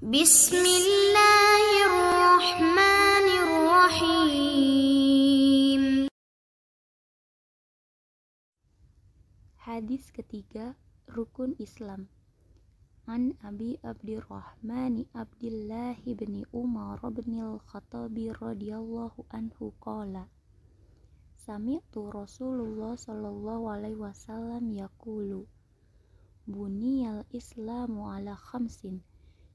Bismillahirrahmanirrahim. Hadis ketiga rukun Islam. An Abi Abdurrahman Abdullah bin Umar bin Al-Khattab radhiyallahu anhu qala Sami'tu Rasulullah sallallahu alaihi wasallam yaqulu Buniyal Islamu ala khamsin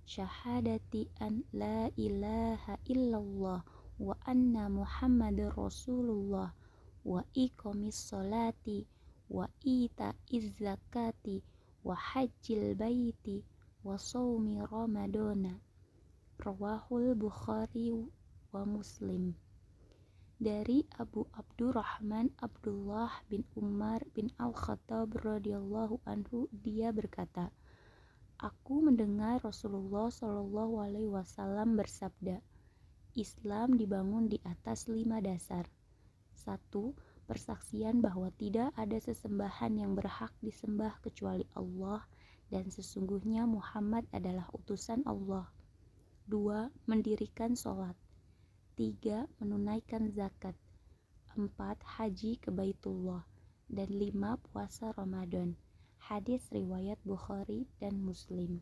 syahadati an la ilaha illallah wa anna muhammadar rasulullah wa iqamis salati wa ita zakati wa hajjil baiti wa saumi ramadana rawahul bukhari wa muslim. Dari Abu Abdurrahman Abdullah bin Umar bin Al-Khattab radhiyallahu anhu dia berkata Aku mendengar Rasulullah Shallallahu Alaihi Wasallam bersabda, Islam dibangun di atas lima dasar. Satu, persaksian bahwa tidak ada sesembahan yang berhak disembah kecuali Allah dan sesungguhnya Muhammad adalah utusan Allah. Dua, mendirikan sholat. Tiga, menunaikan zakat. Empat, haji ke Baitullah. Dan lima, puasa Ramadan. Hadis riwayat Bukhari dan Muslim.